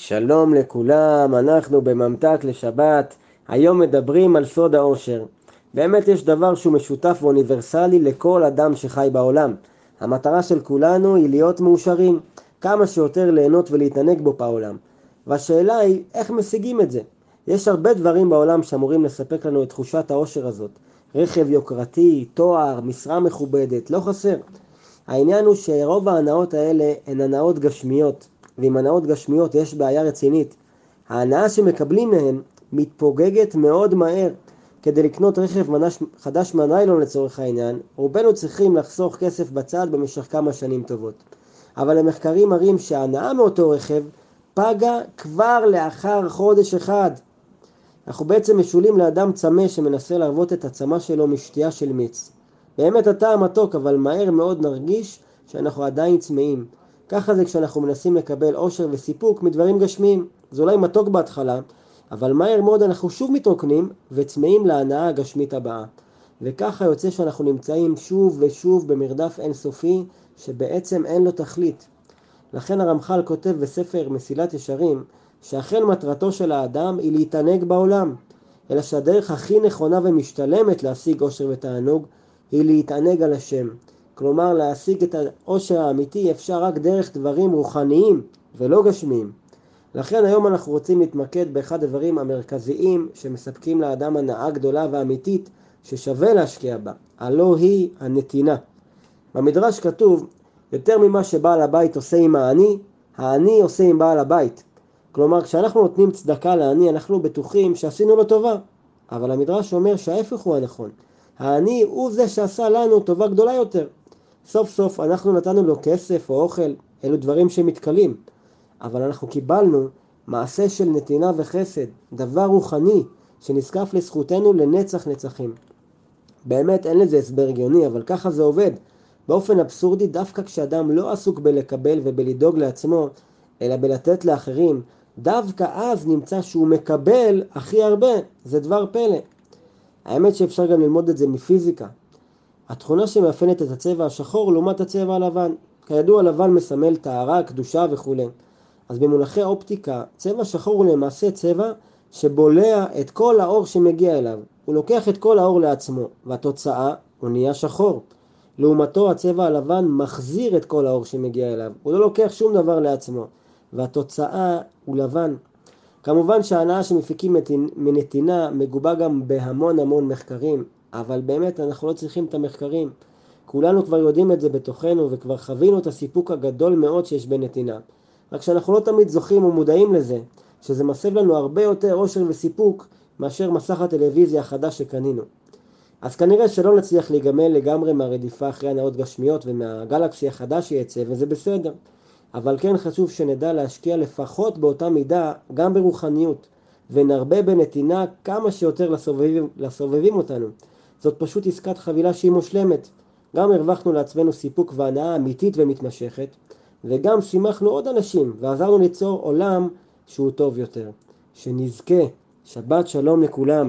שלום לכולם, אנחנו בממתק לשבת, היום מדברים על סוד העושר. באמת יש דבר שהוא משותף ואוניברסלי לכל אדם שחי בעולם. המטרה של כולנו היא להיות מאושרים, כמה שיותר ליהנות ולהתענג בו בעולם. והשאלה היא, איך משיגים את זה? יש הרבה דברים בעולם שאמורים לספק לנו את תחושת העושר הזאת. רכב יוקרתי, תואר, משרה מכובדת, לא חסר. העניין הוא שרוב ההנאות האלה הן הנאות גשמיות, ועם הנאות גשמיות יש בעיה רצינית. ההנאה שמקבלים מהן מתפוגגת מאוד מהר. כדי לקנות רכב מנש, חדש מהניילון לצורך העניין, רובנו צריכים לחסוך כסף בצד במשך כמה שנים טובות. אבל המחקרים מראים שההנאה מאותו רכב פגה כבר לאחר חודש אחד. אנחנו בעצם משולים לאדם צמא שמנסה להרוות את הצמא שלו משתייה של מיץ. באמת הטעם מתוק, אבל מהר מאוד נרגיש שאנחנו עדיין צמאים. ככה זה כשאנחנו מנסים לקבל עושר וסיפוק מדברים גשמיים. זה אולי מתוק בהתחלה, אבל מהר מאוד אנחנו שוב מתרוקנים וצמאים להנאה הגשמית הבאה. וככה יוצא שאנחנו נמצאים שוב ושוב במרדף אינסופי שבעצם אין לו תכלית. לכן הרמח"ל כותב בספר מסילת ישרים שאכן מטרתו של האדם היא להתענג בעולם, אלא שהדרך הכי נכונה ומשתלמת להשיג עושר ותענוג היא להתענג על השם. כלומר להשיג את העושר האמיתי אפשר רק דרך דברים רוחניים ולא גשמיים. לכן היום אנחנו רוצים להתמקד באחד הדברים המרכזיים שמספקים לאדם הנאה גדולה ואמיתית ששווה להשקיע בה, הלא היא הנתינה. במדרש כתוב, יותר ממה שבעל הבית עושה עם העני, העני עושה עם בעל הבית. כלומר, כשאנחנו נותנים צדקה לעני, אנחנו בטוחים שעשינו לו טובה. אבל המדרש אומר שההפך הוא הנכון. העני הוא זה שעשה לנו טובה גדולה יותר. סוף סוף אנחנו נתנו לו כסף או אוכל, אלו דברים שמתכלים. אבל אנחנו קיבלנו מעשה של נתינה וחסד, דבר רוחני, שנזקף לזכותנו לנצח נצחים. באמת אין לזה הסבר הגיוני, אבל ככה זה עובד. באופן אבסורדי, דווקא כשאדם לא עסוק בלקבל ובלדאוג לעצמו, אלא בלתת לאחרים, דווקא אז נמצא שהוא מקבל הכי הרבה. זה דבר פלא. האמת שאפשר גם ללמוד את זה מפיזיקה. התכונה שמאפיינת את הצבע השחור לעומת הצבע הלבן. כידוע לבן מסמל טהרה, קדושה וכו'. אז במונחי אופטיקה, צבע שחור הוא למעשה צבע שבולע את כל האור שמגיע אליו. הוא לוקח את כל האור לעצמו, והתוצאה הוא נהיה שחור. לעומתו הצבע הלבן מחזיר את כל האור שמגיע אליו. הוא לא לוקח שום דבר לעצמו, והתוצאה הוא לבן. כמובן שההנאה שמפיקים מנתינה מגובה גם בהמון המון מחקרים, אבל באמת אנחנו לא צריכים את המחקרים. כולנו כבר יודעים את זה בתוכנו וכבר חווינו את הסיפוק הגדול מאוד שיש בנתינה. רק שאנחנו לא תמיד זוכים ומודעים לזה, שזה מסב לנו הרבה יותר אושר וסיפוק מאשר מסך הטלוויזיה החדש שקנינו. אז כנראה שלא נצליח להיגמל לגמרי מהרדיפה אחרי הנאות גשמיות ומהגלקסי החדש שיצא, וזה בסדר. אבל כן חשוב שנדע להשקיע לפחות באותה מידה גם ברוחניות, ונרבה בנתינה כמה שיותר לסובבים, לסובבים אותנו. זאת פשוט עסקת חבילה שהיא מושלמת. גם הרווחנו לעצמנו סיפוק והנאה אמיתית ומתמשכת, וגם שימחנו עוד אנשים ועזרנו ליצור עולם שהוא טוב יותר. שנזכה. שבת שלום לכולם.